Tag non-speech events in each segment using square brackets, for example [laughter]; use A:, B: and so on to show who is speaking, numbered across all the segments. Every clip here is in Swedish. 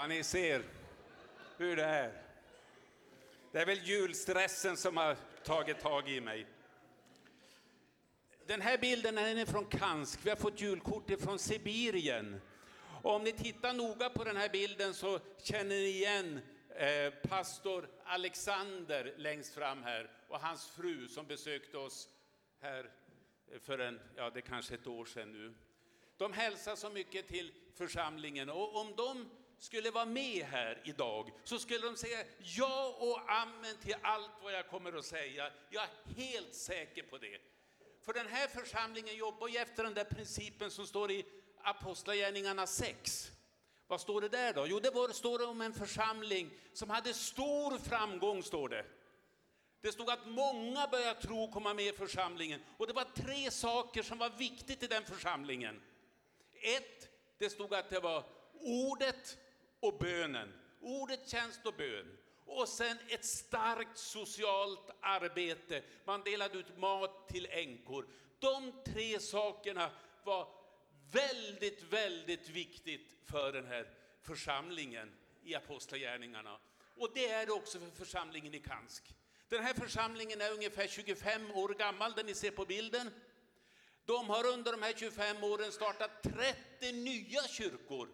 A: Ja, ni ser hur det är. Det är väl julstressen som har tagit tag i mig. Den här bilden är från Kansk. Vi har fått julkort från Sibirien. Och om ni tittar noga på den här bilden så känner ni igen eh, pastor Alexander längst fram här och hans fru som besökte oss här eh, för en, ja det kanske ett år sedan nu. De hälsar så mycket till församlingen och om de skulle vara med här idag så skulle de säga ja och amen till allt vad jag kommer att säga. Jag är helt säker på det. För den här församlingen jobbar ju efter den där principen som står i Apostlagärningarna 6. Vad står det där då? Jo, det var, står det om en församling som hade stor framgång, står det. Det stod att många började tro och komma med i församlingen. Och det var tre saker som var viktigt i den församlingen. Ett, det stod att det var ordet och bönen. Ordet, tjänst och bön. Och sen ett starkt socialt arbete. Man delade ut mat till änkor. De tre sakerna var väldigt, väldigt viktigt för den här församlingen i Apostlagärningarna. Och det är det också för församlingen i Kansk. Den här församlingen är ungefär 25 år gammal, den ni ser på bilden. De har under de här 25 åren startat 30 nya kyrkor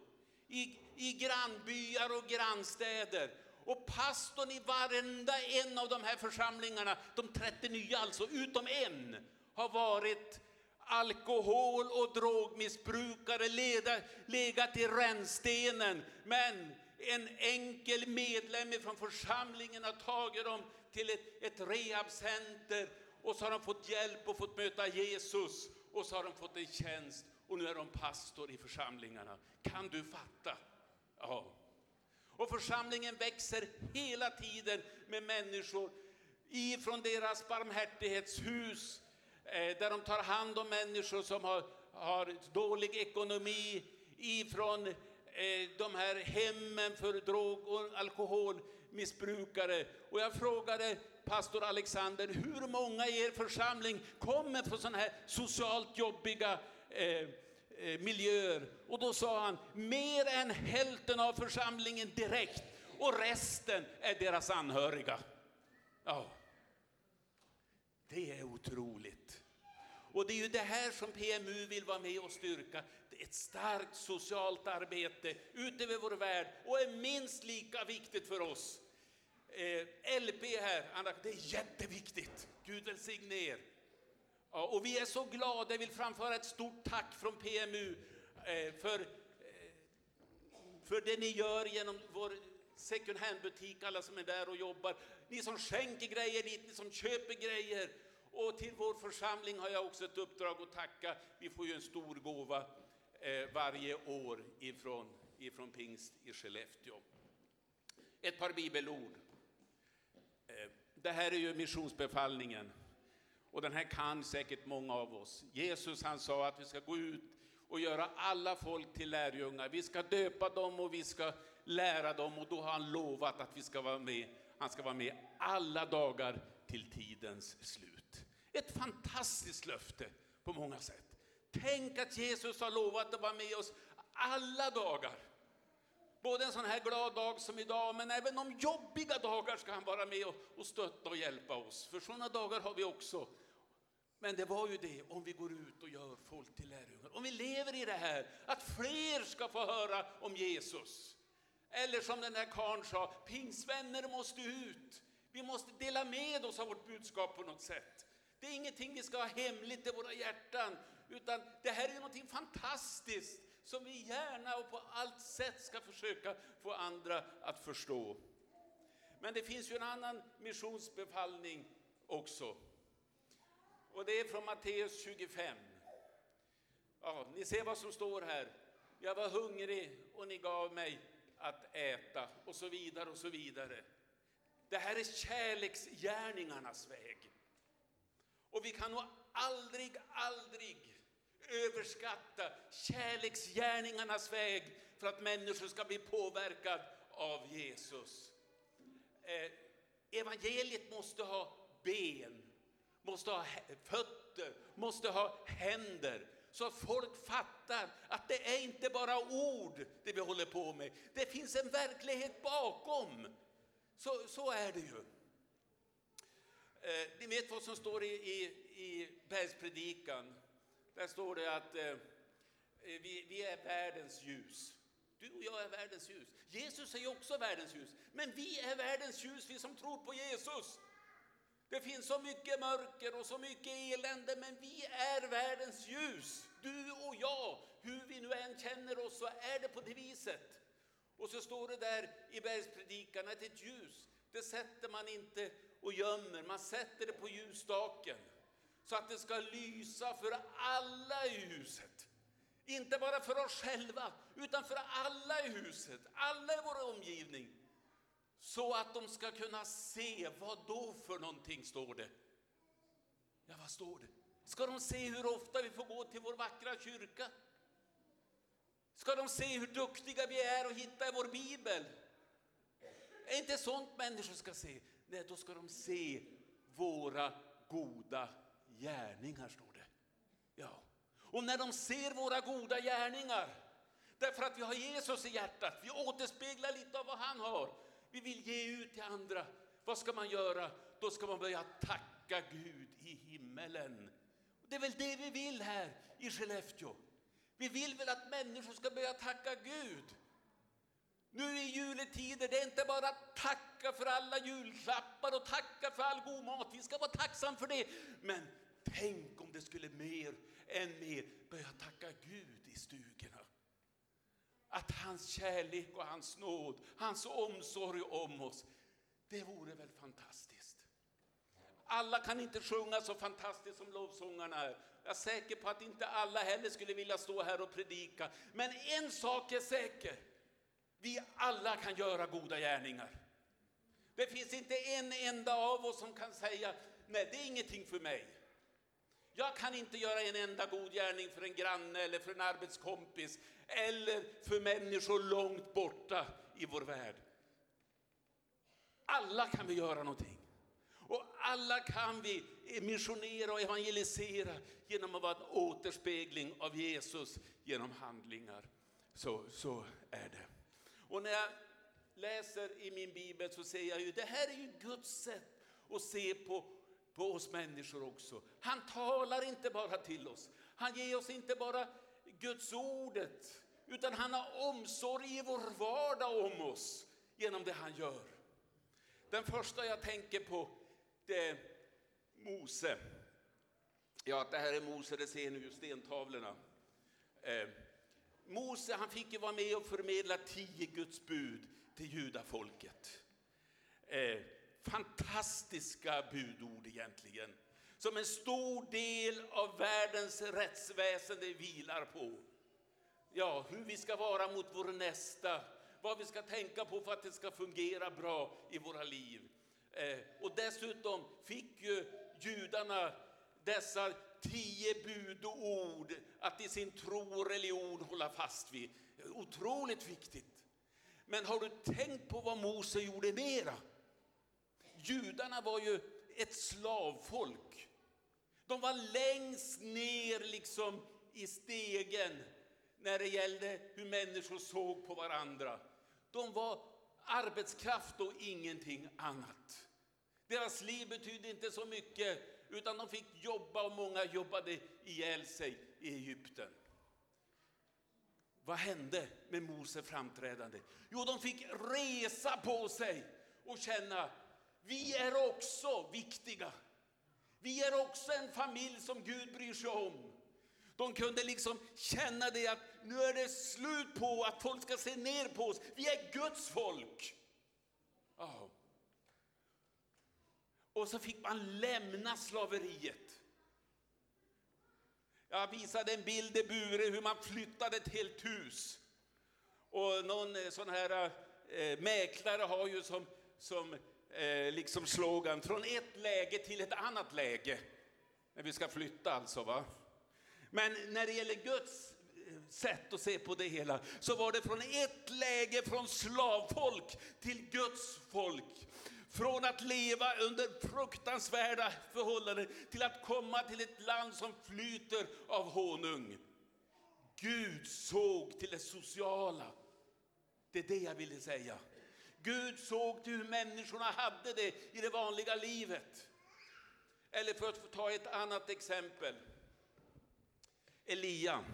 A: i, i grannbyar och grannstäder. Och pastorn i varenda en av de här församlingarna, de 30 nya alltså, utom en, har varit alkohol och drogmissbrukare, leda, legat i rännstenen. Men en enkel medlem från församlingen har tagit dem till ett, ett rehabcenter och så har de fått hjälp och fått möta Jesus och så har de fått en tjänst och nu är de pastor i församlingarna. Kan du fatta? Ja. Och församlingen växer hela tiden med människor ifrån deras barmhärtighetshus, eh, där de tar hand om människor som har, har dålig ekonomi, ifrån eh, de här hemmen för drog och alkoholmissbrukare. Och jag frågade pastor Alexander, hur många i er församling kommer från sådana här socialt jobbiga eh, Eh, miljöer? Och då sa han, mer än hälften av församlingen direkt och resten är deras anhöriga. Ja, det är otroligt. Och det är ju det här som PMU vill vara med och styrka. Det är ett starkt socialt arbete ute över vår värld och är minst lika viktigt för oss. Eh, LP här, det är jätteviktigt. Gud välsigne er. Ja, och vi är så glada, jag vill framföra ett stort tack från PMU eh, för, eh, för det ni gör genom vår second hand-butik, alla som är där och jobbar. Ni som skänker grejer dit, ni som köper grejer. Och till vår församling har jag också ett uppdrag att tacka. Vi får ju en stor gåva eh, varje år ifrån, ifrån Pingst i Skellefteå. Ett par bibelord. Det här är ju missionsbefallningen. Och den här kan säkert många av oss. Jesus han sa att vi ska gå ut och göra alla folk till lärjungar. Vi ska döpa dem och vi ska lära dem och då har han lovat att vi ska vara med. Han ska vara med alla dagar till tidens slut. Ett fantastiskt löfte på många sätt. Tänk att Jesus har lovat att vara med oss alla dagar. Både en sån här glad dag som idag, men även om jobbiga dagar ska han vara med och stötta och hjälpa oss. För sådana dagar har vi också. Men det var ju det, om vi går ut och gör folk till lärjungar. Om vi lever i det här, att fler ska få höra om Jesus. Eller som den där karln sa, pingsvänner måste ut. Vi måste dela med oss av vårt budskap på något sätt. Det är ingenting vi ska ha hemligt i våra hjärtan, utan det här är någonting fantastiskt som vi gärna och på allt sätt ska försöka få andra att förstå. Men det finns ju en annan missionsbefallning också. Och det är från Matteus 25. Ja, ni ser vad som står här. Jag var hungrig och ni gav mig att äta och så vidare och så vidare. Det här är kärleksgärningarnas väg. Och vi kan nog aldrig, aldrig överskatta kärleksgärningarnas väg för att människor ska bli påverkade av Jesus. Eh, evangeliet måste ha ben, måste ha fötter, måste ha händer så att folk fattar att det är inte bara ord det vi håller på med. Det finns en verklighet bakom. Så, så är det ju. Eh, ni vet vad som står i, i, i bergspredikan. Där står det att eh, eh vi, vi är världens ljus. Du och jag är världens ljus. Jesus är ju också världens ljus. Men vi är världens ljus, vi som tror på Jesus. Det finns så mycket mörker och så mycket elände, men vi är världens ljus. Du och jag, hur vi nu än känner oss, så är det på det viset. Och så står det där i bergspredikan att ett ljus, det sätter man inte och gömmer, man sätter det på ljusstaken. Så att det ska lysa för alla i huset. Inte bara för oss själva, utan för alla i huset, alla i vår omgivning. Så att de ska kunna se, vad då för någonting står det? Ja, vad står det? Ska de se hur ofta vi får gå till vår vackra kyrka? Ska de se hur duktiga vi är att hitta i vår bibel? Är inte sånt människor ska se? Nej, då ska de se våra goda gärningar, står det. Ja. Och när de ser våra goda gärningar, därför att vi har Jesus i hjärtat, vi återspeglar lite av vad han har. Vi vill ge ut till andra. Vad ska man göra? Då ska man börja tacka Gud i himmelen. Det är väl det vi vill här i Skellefteå. Vi vill väl att människor ska börja tacka Gud. Nu i juletider, det är inte bara att tacka för alla julklappar och tacka för all god mat. Vi ska vara tacksamma för det. Men tänk om det skulle mer än mer börja tacka Gud i stugorna. Att hans kärlek och hans nåd, hans omsorg om oss, det vore väl fantastiskt. Alla kan inte sjunga så fantastiskt som lovsångarna är. Jag är säker på att inte alla heller skulle vilja stå här och predika. Men en sak är säker. Vi alla kan göra goda gärningar. Det finns inte en enda av oss som kan säga, nej det är ingenting för mig. Jag kan inte göra en enda god gärning för en granne eller för en arbetskompis eller för människor långt borta i vår värld. Alla kan vi göra någonting. Och alla kan vi missionera och evangelisera genom att vara en återspegling av Jesus genom handlingar. Så, så är det. Och när jag läser i min bibel så ser jag ju, det här är ju Guds sätt att se på, på oss människor också. Han talar inte bara till oss. Han ger oss inte bara Guds ordet, utan han har omsorg i vår vardag om oss genom det han gör. Den första jag tänker på, det är Mose. Ja, det här är Mose, det ser ni ju stentavlorna. Eh, Mose han fick ju vara med och förmedla tio Guds bud till judafolket. Eh, fantastiska budord egentligen, som en stor del av världens rättsväsende vilar på. Ja, hur vi ska vara mot vår nästa, vad vi ska tänka på för att det ska fungera bra i våra liv. Eh, och dessutom fick ju judarna dessa tio budord att i sin tro och religion hålla fast vid. Otroligt viktigt. Men har du tänkt på vad Mose gjorde mera? Judarna var ju ett slavfolk. De var längst ner liksom i stegen när det gällde hur människor såg på varandra. De var arbetskraft och ingenting annat. Deras liv betydde inte så mycket, utan de fick jobba och många jobbade ihjäl sig i Egypten. Vad hände med Mose framträdande? Jo, de fick resa på sig och känna, vi är också viktiga. Vi är också en familj som Gud bryr sig om. De kunde liksom känna det att nu är det slut på att folk ska se ner på oss. Vi är Guds folk. Oh. Och så fick man lämna slaveriet. Jag visade en bild i Bure hur man flyttade ett helt hus. Och någon eh, sån här eh, mäklare har ju som, som eh, liksom slogan från ett läge till ett annat läge. När vi ska flytta alltså. va? Men när det gäller Guds eh, sätt att se på det hela så var det från ett läge från slavfolk till Guds folk. Från att leva under fruktansvärda förhållanden till att komma till ett land som flyter av honung. Gud såg till det sociala. Det är det jag ville säga. Gud såg till hur människorna hade det i det vanliga livet. Eller för att ta ett annat exempel. Elia.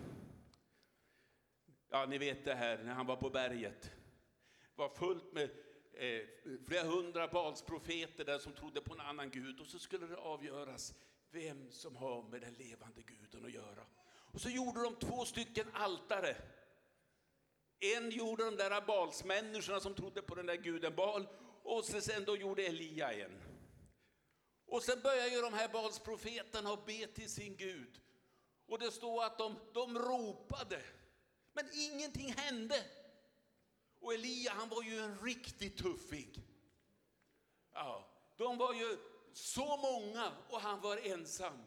A: Ja, ni vet det här när han var på berget. Det var fullt med eh, flera hundra Balsprofeter där som trodde på en annan gud och så skulle det avgöras vem som har med den levande guden att göra. Och så gjorde de två stycken altare. En gjorde de där Balsmänniskorna som trodde på den där guden Bal och sen då gjorde Elia en. Och sen började ju de här Balsprofeterna att be till sin Gud. Och det står att de, de ropade, men ingenting hände. Och Elia han var ju en riktig tuffing. Ja, de var ju så många och han var ensam.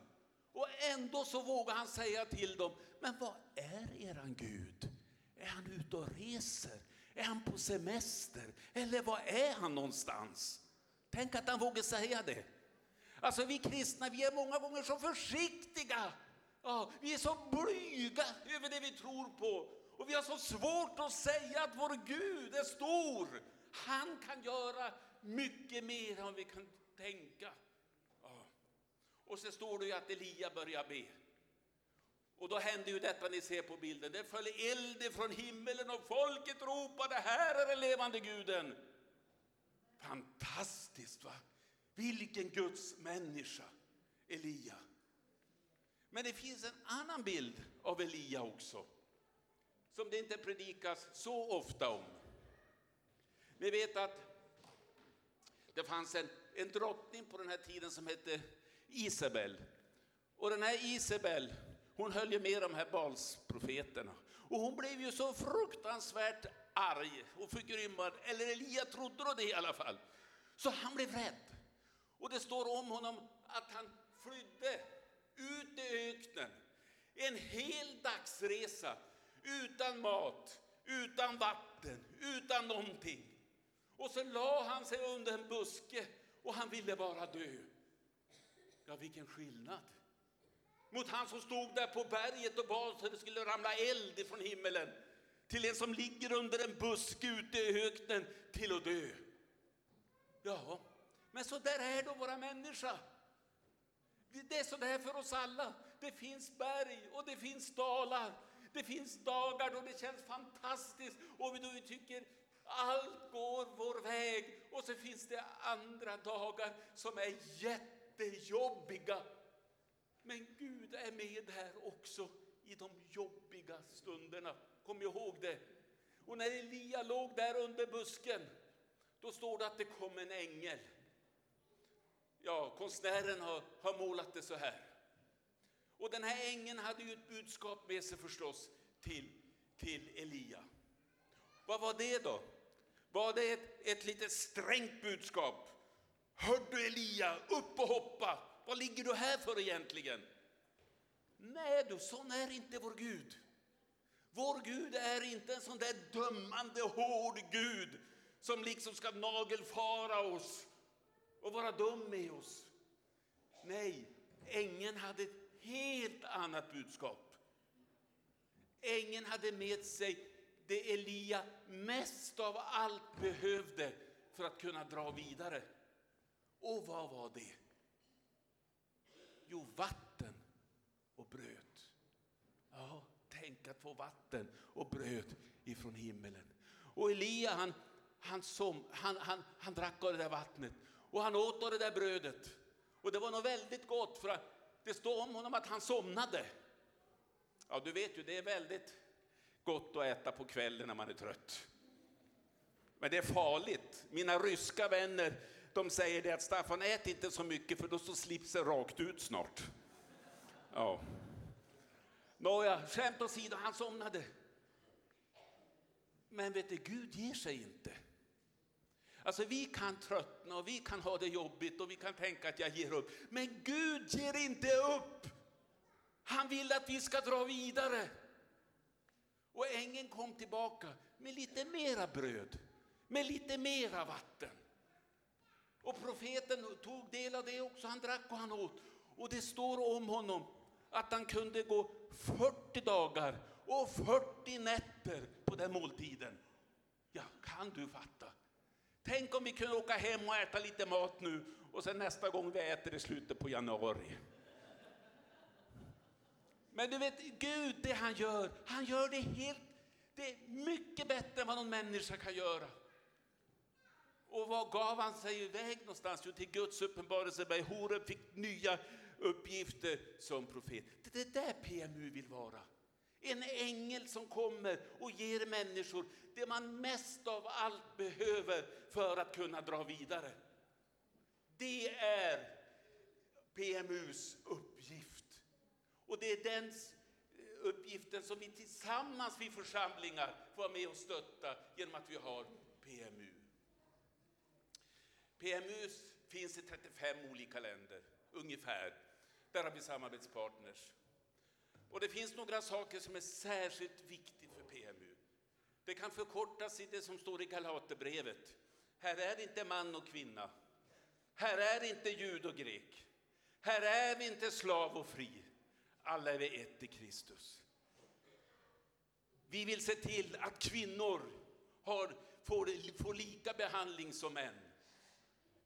A: Och ändå så vågade han säga till dem, men vad är eran Gud? Är han ute och reser? Är han på semester? Eller var är han någonstans? Tänk att han vågar säga det. Alltså vi kristna, vi är många gånger så försiktiga. Ja, vi är så blyga över det vi tror på. Och vi har så svårt att säga att vår Gud är stor. Han kan göra mycket mer än vi kan tänka. Ja. Och så står det ju att Elia börjar be. Och då hände ju detta ni ser på bilden. Det föll eld från himmelen och folket ropade, här är den levande guden. Fantastiskt va? Vilken Guds människa, Elia. Men det finns en annan bild av Elia också, som det inte predikas så ofta om. Ni vet att det fanns en, en drottning på den här tiden som hette Isabel. Och den här Isabel, hon höll ju med de här Balsprofeterna. Och hon blev ju så fruktansvärt arg och förgrymmad, eller Elia trodde då det i alla fall. Så han blev rädd. Och det står om honom att han flydde ut i öknen. En hel dagsresa utan mat, utan vatten, utan någonting. Och så la han sig under en buske och han ville bara dö. Ja, vilken skillnad! Mot han som stod där på berget och bad så det skulle ramla eld ifrån himmelen. Till en som ligger under en buske ute i öknen till att dö. Ja, men så där är då våra människa. Det är så där för oss alla. Det finns berg och det finns dalar. Det finns dagar då det känns fantastiskt och då vi tycker allt går vår väg. Och så finns det andra dagar som är jättejobbiga. Men Gud är med här också i de jobbiga stunderna. Kom ihåg det. Och när Elia låg där under busken, då står det att det kom en ängel ja, konstnären har, har målat det så här. Och den här ängeln hade ju ett budskap med sig förstås till, till Elia. Vad var det då? Var det ett, ett lite strängt budskap? Hör du Elia, upp och hoppa! Vad ligger du här för egentligen? Nej du, sån är inte vår Gud. Vår Gud är inte en sån där dömande, hård Gud som liksom ska nagelfara oss och vara dum med oss. Nej, ängeln hade ett helt annat budskap. Ängeln hade med sig det Elia mest av allt behövde för att kunna dra vidare. Och vad var det? Jo, vatten och bröd. Ja, tänk att få vatten och bröd ifrån himmelen. Och Elia han, han, som, han, han, han drack av det där vattnet och han åt av det där brödet. Och det var nog väldigt gott för det står om honom att han somnade. Ja, du vet ju, det är väldigt gott att äta på kvällen när man är trött. Men det är farligt. Mina ryska vänner, de säger det att Staffan, ät inte så mycket för då står slipsen rakt ut snart. Ja. Nåja, skämt åsido, han somnade. Men vet du, Gud ger sig inte. Alltså vi kan tröttna och vi kan ha det jobbigt och vi kan tänka att jag ger upp. Men Gud ger inte upp. Han vill att vi ska dra vidare. Och ängeln kom tillbaka med lite mera bröd, med lite mera vatten. Och profeten tog del av det också, han drack och han åt. Och det står om honom att han kunde gå 40 dagar och 40 nätter på den måltiden. Ja, kan du fatta? Tänk om vi kunde åka hem och äta lite mat nu och sen nästa gång vi äter i slutet på januari. Men du vet, Gud, det han gör, han gör det helt, det är mycket bättre än vad någon människa kan göra. Och var gav han sig iväg någonstans? Jo, till Guds uppenbarelseberg. Horeb fick nya uppgifter som profet. Det är där PMU vill vara. En ängel som kommer och ger människor det man mest av allt behöver för att kunna dra vidare. Det är PMUs uppgift. Och det är den uppgiften som vi tillsammans, vi församlingar, får vara med och stötta genom att vi har PMU. PMU finns i 35 olika länder, ungefär. Där har vi samarbetspartners. Och det finns några saker som är särskilt viktiga för PMU. Det kan förkortas i det som står i Galaterbrevet. Här är inte man och kvinna. Här är inte jud och grek. Här är vi inte slav och fri. Alla är vi ett i Kristus. Vi vill se till att kvinnor har, får, får lika behandling som män.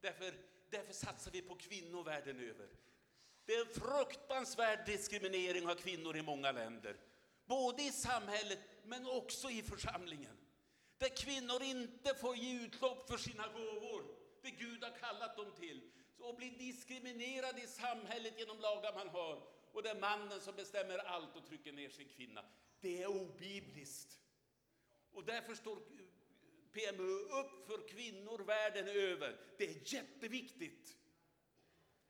A: Därför, därför satsar vi på kvinnor världen över. Det är en fruktansvärd diskriminering av kvinnor i många länder. Både i samhället men också i församlingen. Där kvinnor inte får ge utlopp för sina gåvor, det Gud har kallat dem till. Och blir diskriminerade i samhället genom lagar man har. Och det är mannen som bestämmer allt och trycker ner sin kvinna. Det är obibliskt. Och därför står PMU upp för kvinnor världen över. Det är jätteviktigt.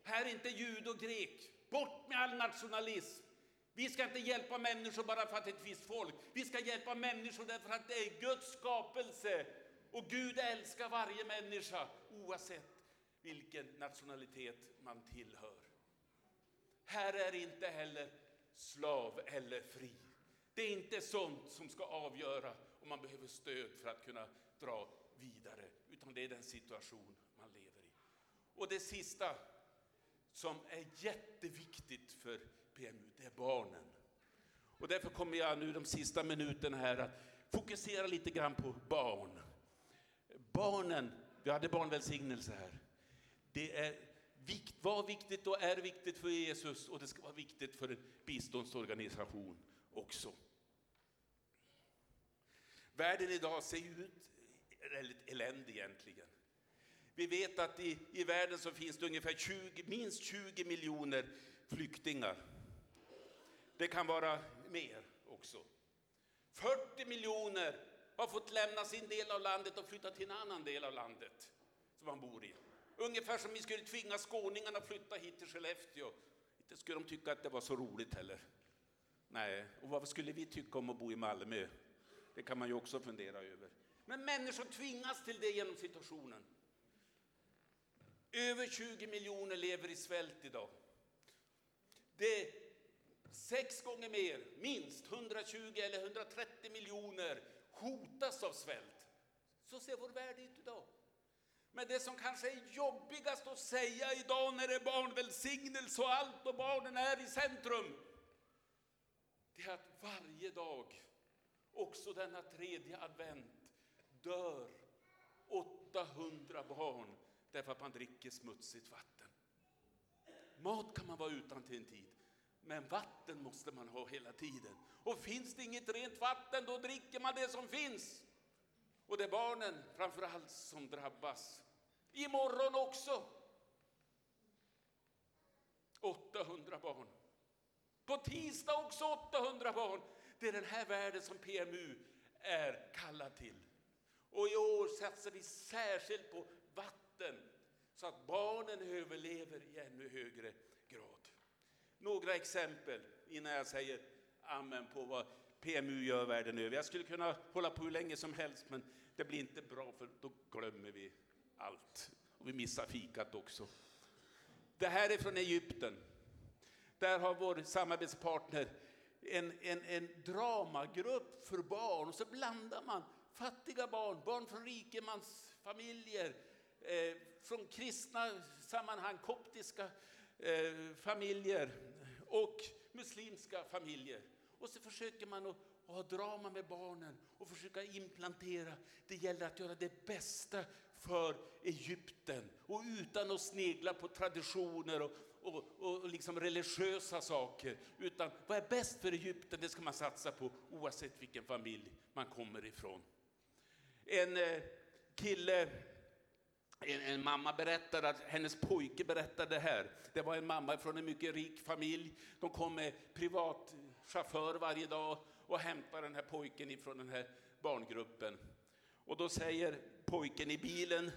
A: Här är inte jud och grek. Bort med all nationalism. Vi ska inte hjälpa människor bara för att det är ett visst folk. Vi ska hjälpa människor därför att det är Guds skapelse. Och Gud älskar varje människa oavsett vilken nationalitet man tillhör. Här är inte heller slav eller fri. Det är inte sånt som ska avgöra om man behöver stöd för att kunna dra vidare, utan det är den situation man lever i. Och det sista som är jätteviktigt för PMU, det är barnen. Och därför kommer jag nu de sista minuterna här att fokusera lite grann på barn. Barnen, vi hade barnvälsignelse här. Det är vikt, var viktigt och är viktigt för Jesus och det ska vara viktigt för en biståndsorganisation också. Världen idag ser ut väldigt eländig egentligen. Vi vet att i, i världen så finns det ungefär 20, minst 20 miljoner flyktingar. Det kan vara mer också. 40 miljoner har fått lämna sin del av landet och flytta till en annan del av landet som man bor i. Ungefär som vi skulle tvinga skåningarna att flytta hit till Skellefteå. Inte skulle de tycka att det var så roligt heller. Nej, och vad skulle vi tycka om att bo i Malmö? Det kan man ju också fundera över. Men människor tvingas till det genom situationen. Över 20 miljoner lever i svält idag. Det är sex gånger mer, minst 120 eller 130 miljoner hotas av svält. Så ser vår värld ut idag. Men det som kanske är jobbigast att säga idag när det är barnvälsignelse och allt och barnen är i centrum, det är att varje dag, också denna tredje advent, dör 800 barn därför att man dricker smutsigt vatten. Mat kan man vara utan till en tid, men vatten måste man ha hela tiden. Och finns det inget rent vatten, då dricker man det som finns. Och det är barnen framför allt som drabbas. Imorgon också. 800 barn. På tisdag också 800 barn. Det är den här världen som PMU är kallad till. Och i år satsar vi särskilt på vatten så att barnen överlever i ännu högre grad. Några exempel innan jag säger amen på vad PMU gör världen över. Jag skulle kunna hålla på hur länge som helst, men det blir inte bra för då glömmer vi allt. Och vi missar fikat också. Det här är från Egypten. Där har vår samarbetspartner en, en, en dramagrupp för barn och så blandar man fattiga barn, barn från rikemansfamiljer, eh, från kristna sammanhang, koptiska eh, familjer och muslimska familjer. Och så försöker man att att ha drama med barnen och försöka implantera. Det gäller att göra det bästa för Egypten och utan att snegla på traditioner och, och, och liksom religiösa saker. Utan vad är bäst för Egypten, det ska man satsa på oavsett vilken familj man kommer ifrån. En eh, kille en, en, mamma berättade att hennes pojke berättade det här. Det var en mamma från en mycket rik familj. De kom med privatchaufför varje dag och hämtade den här pojken ifrån den här barngruppen. Och då säger pojken i bilen,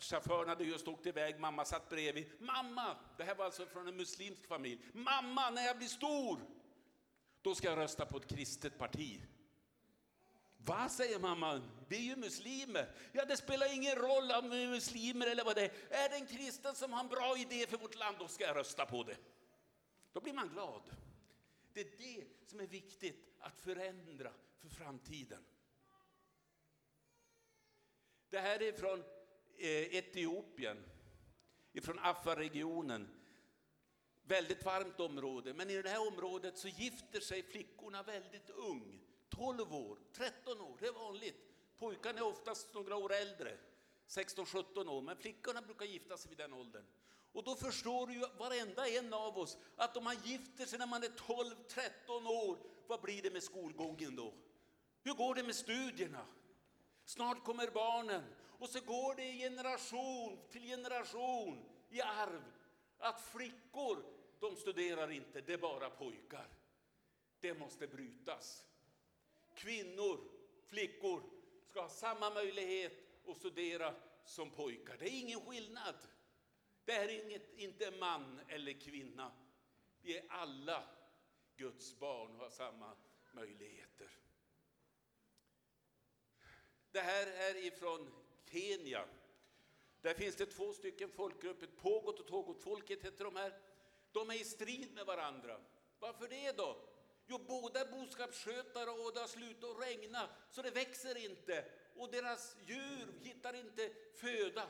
A: chauffören hade just åkt iväg, mamma satt bredvid. Mamma, det här var alltså från en muslimsk familj. Mamma, när jag blir stor, då ska jag rösta på ett kristet parti. Va, säger mamman, vi är ju muslimer. Ja, det spelar ingen roll om vi är muslimer eller vad det är. Är det en kristen som har en bra idé för vårt land, då ska jag rösta på det. Då blir man glad. Det är det som är viktigt att förändra för framtiden. Det här är från eh, Etiopien, från Afar-regionen. Väldigt varmt område, men i det här området så gifter sig flickorna väldigt ung. 12 år, 13 år, det är vanligt. Pojkarna är oftast några år äldre, 16-17 år, men flickorna brukar gifta sig vid den åldern. Och då förstår ju varenda en av oss att om man gifter sig när man är 12-13 år, vad blir det med skolgången då? Hur går det med studierna? Snart kommer barnen och så går det generation till generation i arv att flickor, de studerar inte, det är bara pojkar. Det måste brytas. Kvinnor, flickor ska ha samma möjlighet att studera som pojkar. Det är ingen skillnad. Det här är inget, inte man eller kvinna. Vi är alla Guds barn och har samma möjligheter. Det här är ifrån Kenya. Där finns det två stycken folkgrupper, Pågot och Tågotfolket heter de här. De är i strid med varandra. Varför det då? Jo, båda är boskapsskötare och det har slutat regna så det växer inte och deras djur hittar inte föda.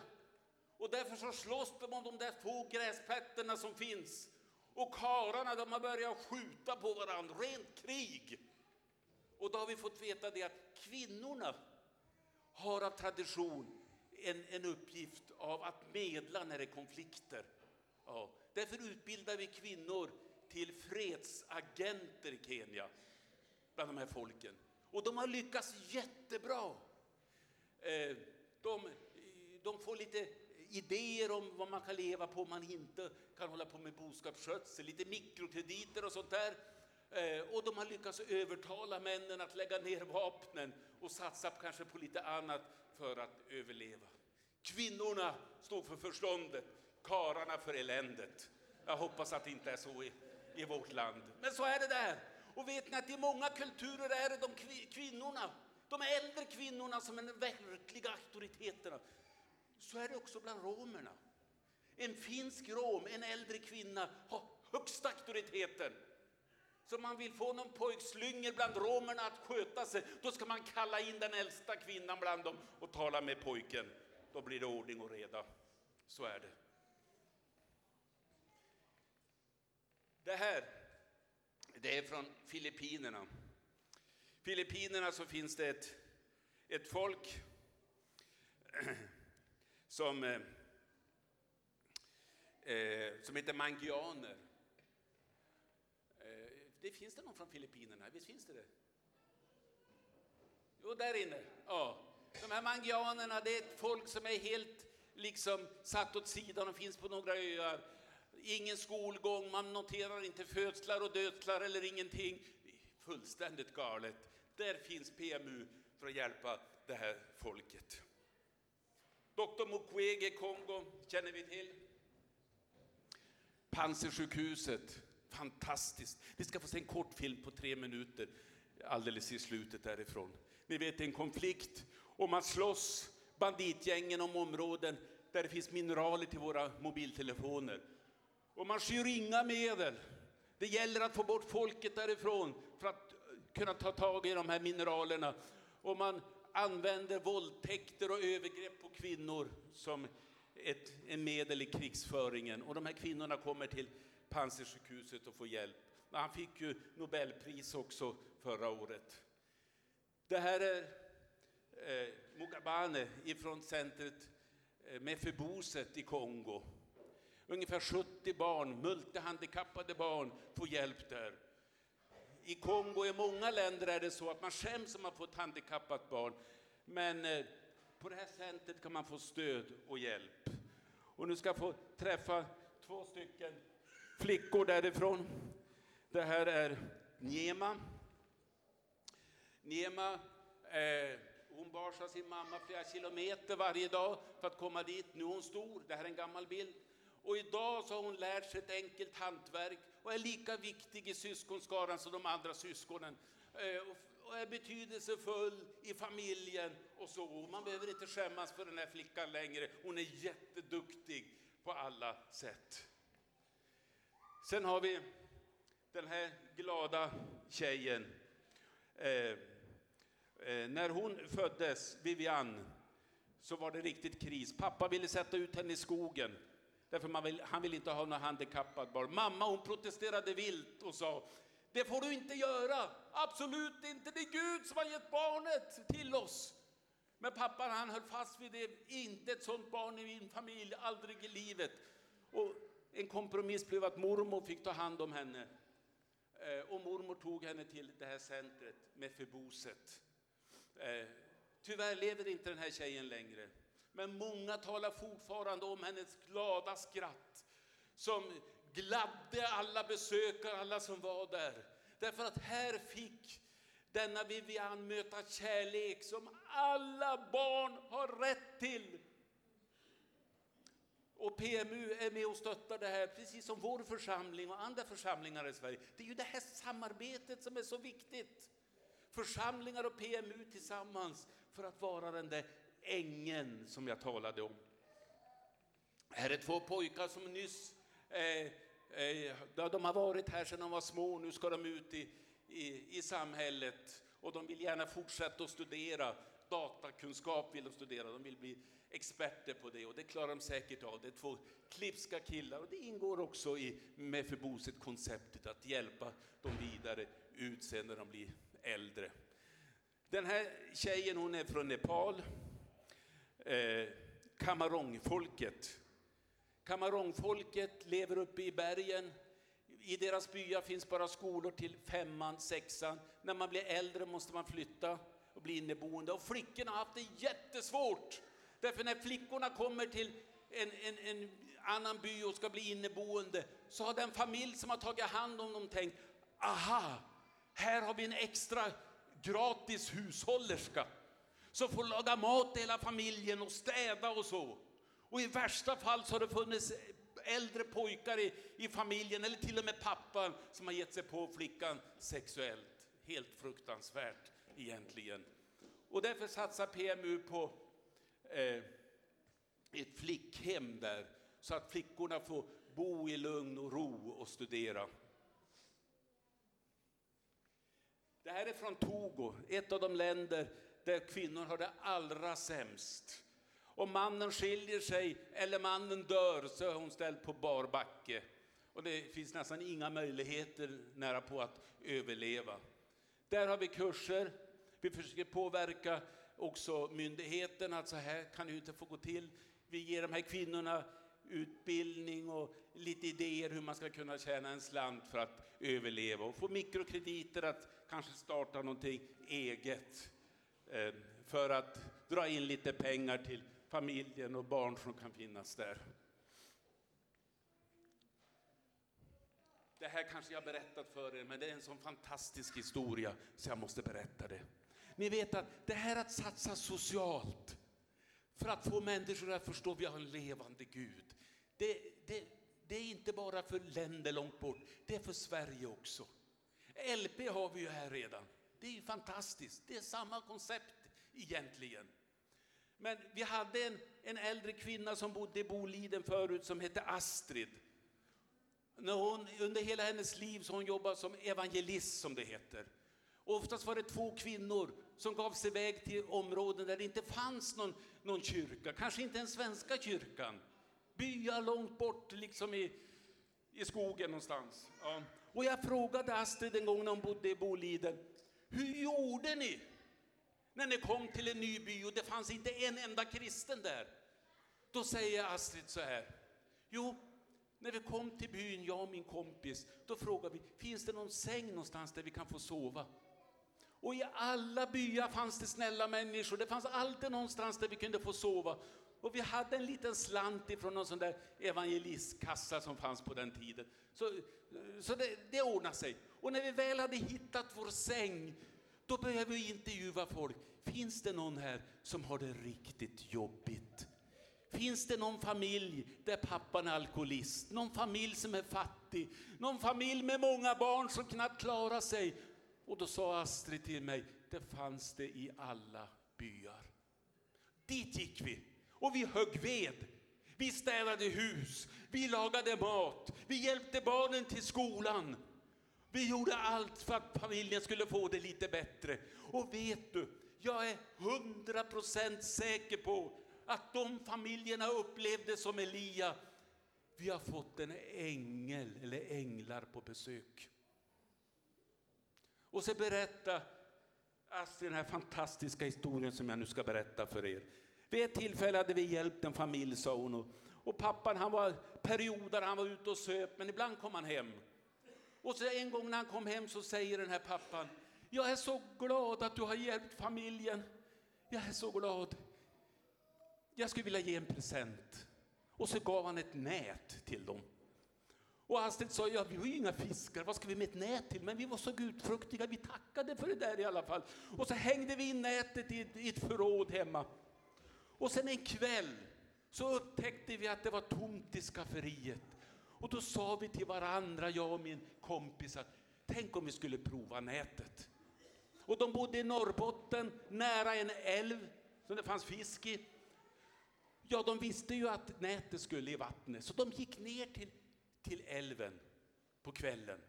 A: Och därför så slåss de om de där få gräsplätterna som finns. Och kararna de har börjat skjuta på varandra, rent krig. Och då har vi fått veta det att kvinnorna har av tradition en, en uppgift av att medla när det är konflikter. Ja, därför utbildar vi kvinnor till fredsagenter i Kenya, bland de här folken. Och de har lyckats jättebra. Eh, de, de får lite idéer om vad man kan leva på om man inte kan hålla på med boskapsskötsel, lite mikrokrediter och sånt där. Eh, och de har lyckats övertala männen att lägga ner vapnen och satsa kanske på lite annat för att överleva. Kvinnorna står för förståndet, kararna för eländet. Jag hoppas att det inte är så i, i vårt land. Men så är det där. Och vet ni att i många kulturer är det de kvinnorna, de äldre kvinnorna som är de verkliga auktoriteterna. Så är det också bland romerna. En finsk rom, en äldre kvinna, har högsta auktoriteten. Så om man vill få någon pojkslynger bland romerna att sköta sig, då ska man kalla in den äldsta kvinnan bland dem och tala med pojken. Då blir det ordning och reda. Så är det. Det här, det är från Filippinerna. Filippinerna så finns det ett, ett folk [clears throat] som, eh, eh, som heter mangianer. Eh, det finns det någon från Filippinerna? Visst finns det det? Jo, där inne. Ja. De här mangianerna, det är ett folk som är helt liksom satt åt sidan och finns på några öar. Ingen skolgång, man noterar inte födslar och dödslar eller ingenting. Fullständigt galet. Där finns PMU för att hjälpa det här folket. Doktor Mukwege, Kongo, känner vi till. Pansersjukhuset, fantastiskt. Vi ska få se en kort film på tre minuter alldeles i slutet därifrån. Ni vet en konflikt och man slåss, banditgängen om områden där det finns mineraler till våra mobiltelefoner. Och man skyr inga medel. Det gäller att få bort folket därifrån för att kunna ta tag i de här mineralerna. Och man använder våldtäkter och övergrepp på kvinnor som ett en medel i krigsföringen. Och de här kvinnorna kommer till Panzisjukhuset och får hjälp. Han fick ju Nobelpris också förra året. Det här är eh, Mugabane ifrån centret eh, Mefiboset i Kongo. Ungefär 70 barn, multihandikappade barn, får hjälp där. I Kongo, i många länder är det så att man skäms om man får ett handikappat barn. Men eh, på det här centret kan man få stöd och hjälp. Och nu ska jag få träffa två stycken flickor därifrån. Det här är Niema. Niema eh, hon barsar sin mamma flera kilometer varje dag för att komma dit. Nu är hon stor, det här är en gammal bild. Och idag så har hon lärt sig ett enkelt hantverk och är lika viktig i syskonskaran som de andra syskonen. Eh, och är betydelsefull i familjen och så. Man behöver inte skämmas för den här flickan längre. Hon är jätteduktig på alla sätt. Sen har vi den här glada tjejen. Eh, eh när hon föddes, Vivian, så var det riktigt kris. Pappa ville sätta ut henne i skogen. Därför man vill, han vill inte ha några handikappade barn. Mamma hon protesterade vilt och sa det får du inte göra, absolut inte, det är Gud som har gett barnet till oss. Men pappan han höll fast vid det, inte ett sånt barn i min familj, aldrig i livet. Och en kompromiss blev att mormor fick ta hand om henne. Eh, och mormor tog henne till det här centret med förboset. Eh, tyvärr lever inte den här tjejen längre. Men många talar fortfarande om hennes glada skratt som gladde alla besökare, alla som var där. Därför att här fick denna Vivian möta kärlek som alla barn har rätt till. Och PMU är med och stöttar det här, precis som vår församling och andra församlingar i Sverige. Det är ju det här samarbetet som är så viktigt. Församlingar och PMU tillsammans för att vara den där ängen som jag talade om. Här är två pojkar som nyss eh, eh, de har varit här sedan de var små, nu ska de ut i, i, i samhället och de vill gärna fortsätta att studera. Datakunskap vill de studera, de vill bli experter på det och det klarar de säkert av. Det är två klipska killar och det ingår också i Mefiboset-konceptet att hjälpa dem vidare ut sen när de blir äldre. Den här tjejen hon är från Nepal, eh, Kamarongfolket. Kamarongfolket lever uppe i bergen. I deras byar finns bara skolor till femman, sexan. När man blir äldre måste man flytta och bli inneboende. Och flickorna har haft det jättesvårt. Därför när flickorna kommer till en, en, en annan by och ska bli inneboende så har den familj som har tagit hand om dem tänkt, aha, här har vi en extra gratis hushållerska som får laga mat till hela familjen och städa och så. Och i värsta fall så har det funnits äldre pojkar i, i familjen, eller till och med pappan, som har gett sig på flickan sexuellt. Helt fruktansvärt egentligen. Och därför satsar PMU på eh, ett flickhem där, så att flickorna får bo i lugn och ro och studera. Det här är från Togo, ett av de länder där kvinnor har det allra sämst. Om mannen skiljer sig eller mannen dör så är hon ställd på bar backe. Och det finns nästan inga möjligheter nära på att överleva. Där har vi kurser. Vi försöker påverka också myndigheterna att så här kan det inte få gå till. Vi ger de här kvinnorna utbildning och lite idéer hur man ska kunna tjäna en slant för att överleva och få mikrokrediter att kanske starta någonting eget Eh, för att dra in lite pengar till familjen och barn som kan finnas där. Det här kanske jag berättat för er, men det är en sån fantastisk historia så jag måste berätta det. Ni vet att det här att satsa socialt för att få människor att förstå att vi har en levande Gud. Det, det, det är inte bara för länder långt bort, det är för Sverige också. LP har vi ju här redan. Det är fantastiskt. Det är samma koncept egentligen. Men vi hade en, en äldre kvinna som bodde i Boliden förut som hette Astrid. När hon, under hela hennes liv så hon jobbade som evangelist som det heter. Och oftast var det två kvinnor som gav sig iväg till områden där det inte fanns någon, någon kyrka, kanske inte den svenska kyrkan. Byar långt bort, liksom i, i skogen någonstans. Ja. Och jag frågade Astrid en gång när hon bodde i Boliden, hur gjorde ni när ni kom till en ny by och det fanns inte en enda kristen där? Då säger Astrid så här. Jo, när vi kom till byn, jag och min kompis, då frågade vi, finns det någon säng någonstans där vi kan få sova? Och i alla byar fanns det snälla människor, det fanns alltid någonstans där vi kunde få sova. Och vi hade en liten slant ifrån någon sån där evangelistkassa som fanns på den tiden. Så, så det, det ordnade sig. Och när vi väl hade hittat vår säng, då började vi intervjua folk. Finns det någon här som har det riktigt jobbigt? Finns det någon familj där pappan är alkoholist? Någon familj som är fattig? Någon familj med många barn som knappt klarar sig? Och då sa Astrid till mig, det fanns det i alla byar. Dit gick vi och vi högg ved. Vi städade hus, vi lagade mat, vi hjälpte barnen till skolan. Vi gjorde allt för att familjen skulle få det lite bättre. Och vet du, jag är hundra procent säker på att de familjerna upplevde som Elia, vi har fått en ängel eller änglar på besök. Och så berätta Astrid den här fantastiska historien som jag nu ska berätta för er. Vid ett tillfälle hade vi hjälpt en familj, sa hon. Och, och pappan han var perioder, han var ute och söp, men ibland kom han hem. Och så en gång när han kom hem så säger den här pappan, jag är så glad att du har hjälpt familjen. Jag är så glad. Jag skulle vilja ge en present. Och så gav han ett nät till dem. Och Astrid sa, ja vi har ju inga fiskar, vad ska vi med ett nät till? Men vi var så gudfruktiga, vi tackade för det där i alla fall. Och så hängde vi in nätet i, i ett förråd hemma. Och sen en kväll så upptäckte vi att det var tomt i skafferiet. Och då sa vi till varandra, jag och min kompis, att tänk om vi skulle prova nätet. Och de bodde i Norrbotten, nära en älv som det fanns fisk i. Ja, de visste ju att nätet skulle i vattnet, så de gick ner till, till älven på kvällen.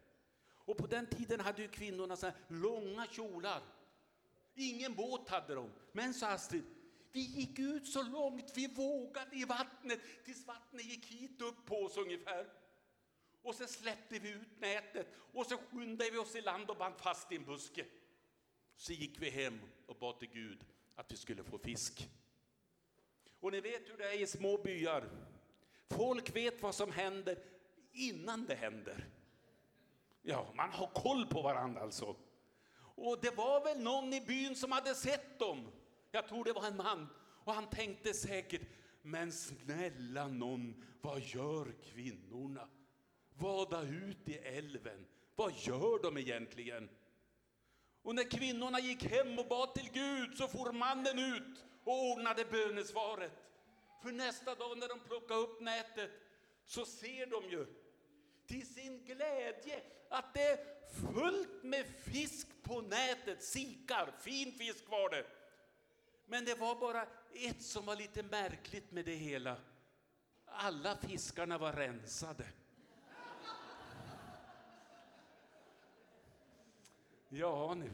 A: Och på den tiden hade ju kvinnorna så långa kjolar. Ingen båt hade de. Men sa Astrid, vi gick ut så långt vi vågade i vattnet tills vattnet gick hit upp på oss ungefär. Och sen släppte vi ut nätet och så skyndade vi oss i land och band fast i en buske. Så gick vi hem och bad till Gud att vi skulle få fisk. Och ni vet hur det är i små byar. Folk vet vad som händer innan det händer. Ja, man har koll på varandra alltså. Och det var väl någon i byn som hade sett dem. Jag tror det var en man. Och han tänkte säkert, men snälla någon, vad gör kvinnorna? Vada ut i älven. Vad gör de egentligen? Och när kvinnorna gick hem och bad till Gud så for mannen ut och ordnade bönesvaret. För nästa dag när de plockade upp nätet så ser de ju till sin glädje att det är fullt med fisk på nätet, sikar, fin fisk var det. Men det var bara ett som var lite märkligt med det hela. Alla fiskarna var rensade. Ja, nu.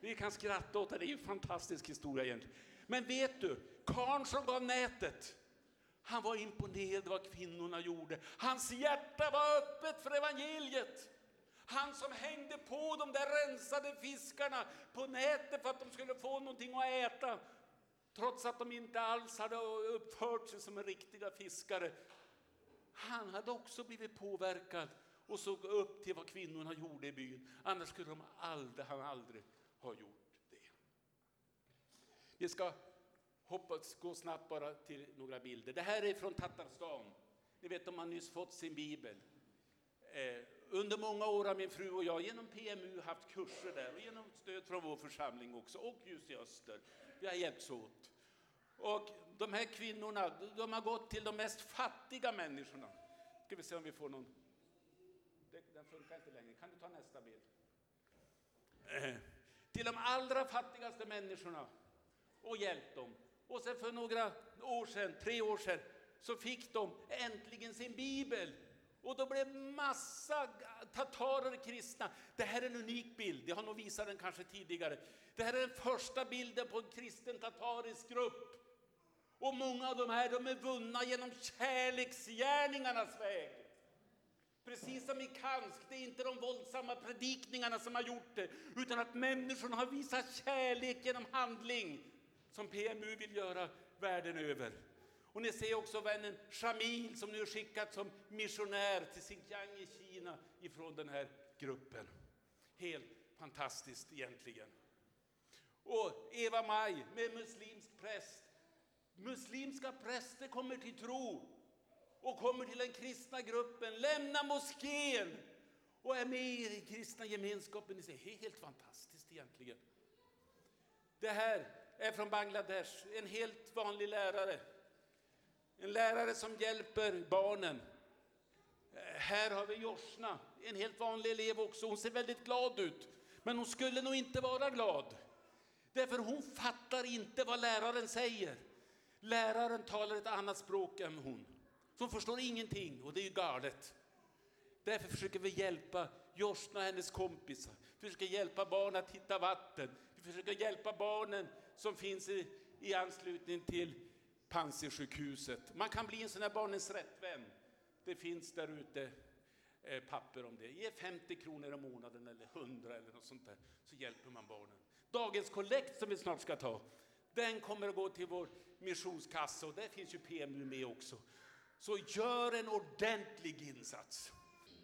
A: Vi kan skratta åt det, det är en fantastisk historia egentligen. Men vet du, karln som gav nätet, han var imponerad vad kvinnorna gjorde. Hans hjärta var öppet för evangeliet. Han som hängde på de där rensade fiskarna på nätet för att de skulle få någonting att äta. Trots att de inte alls hade uppfört sig som riktiga fiskare. Han hade också blivit påverkad och såg upp till vad kvinnorna gjorde i byn. Annars skulle de aldrig, han aldrig ha gjort det. Vi ska hoppas gå snabbt bara till några bilder. Det här är från Tatarstan. Ni vet, de har nyss fått sin bibel. Eh, under många år har min fru och jag genom PMU haft kurser där och genom stöd från vår församling också och Ljus i Öster. Vi har hjälpts åt. Och de här kvinnorna, de har gått till de mest fattiga människorna. Ska vi se om vi får någon den funkar inte längre. Kan du ta nästa bild? Eh, till de allra fattigaste människorna och hjälpt dem. Och sen för några år sedan, tre år sedan, så fick de äntligen sin bibel. Och då blev massa tatarer kristna. Det här är en unik bild, jag har nog visat den kanske tidigare. Det här är den första bilden på en kristen tatarisk grupp. Och många av de här de är vunna genom kärleksgärningarnas väg. Precis som i Kansk, det är inte de våldsamma predikningarna som har gjort det, utan att människorna har visat kärlek genom handling, som PMU vill göra världen över. Och ni ser också vännen Shamil som nu är skickad som missionär till Xinjiang i Kina ifrån den här gruppen. Helt fantastiskt egentligen. Och Eva Maj med muslimsk präst. Muslimska präster kommer till tro och kommer till den kristna gruppen, lämnar moskén och är med i den kristna gemenskapen. Det är helt fantastiskt egentligen. Det här är från Bangladesh, en helt vanlig lärare. En lärare som hjälper barnen. Eh, här har vi Josna, en helt vanlig elev också. Hon ser väldigt glad ut, men hon skulle nog inte vara glad. Därför hon fattar inte vad läraren säger. Läraren talar ett annat språk än hon. Så hon förstår ingenting och det är ju galet. Därför försöker vi hjälpa Josna och hennes kompisar. Vi försöker hjälpa barnen att hitta vatten. Vi försöker hjälpa barnen som finns i, i anslutning till Panzisjukhuset. Man kan bli en sån här barnens rättvän. Det finns där ute eh, papper om det. Ge 50 kronor i månaden eller 100 eller något sånt där, så hjälper man barnen. Dagens kollekt som vi snart ska ta, den kommer att gå till vår missionskassa och där finns ju PMU med också. Så gör en ordentlig insats.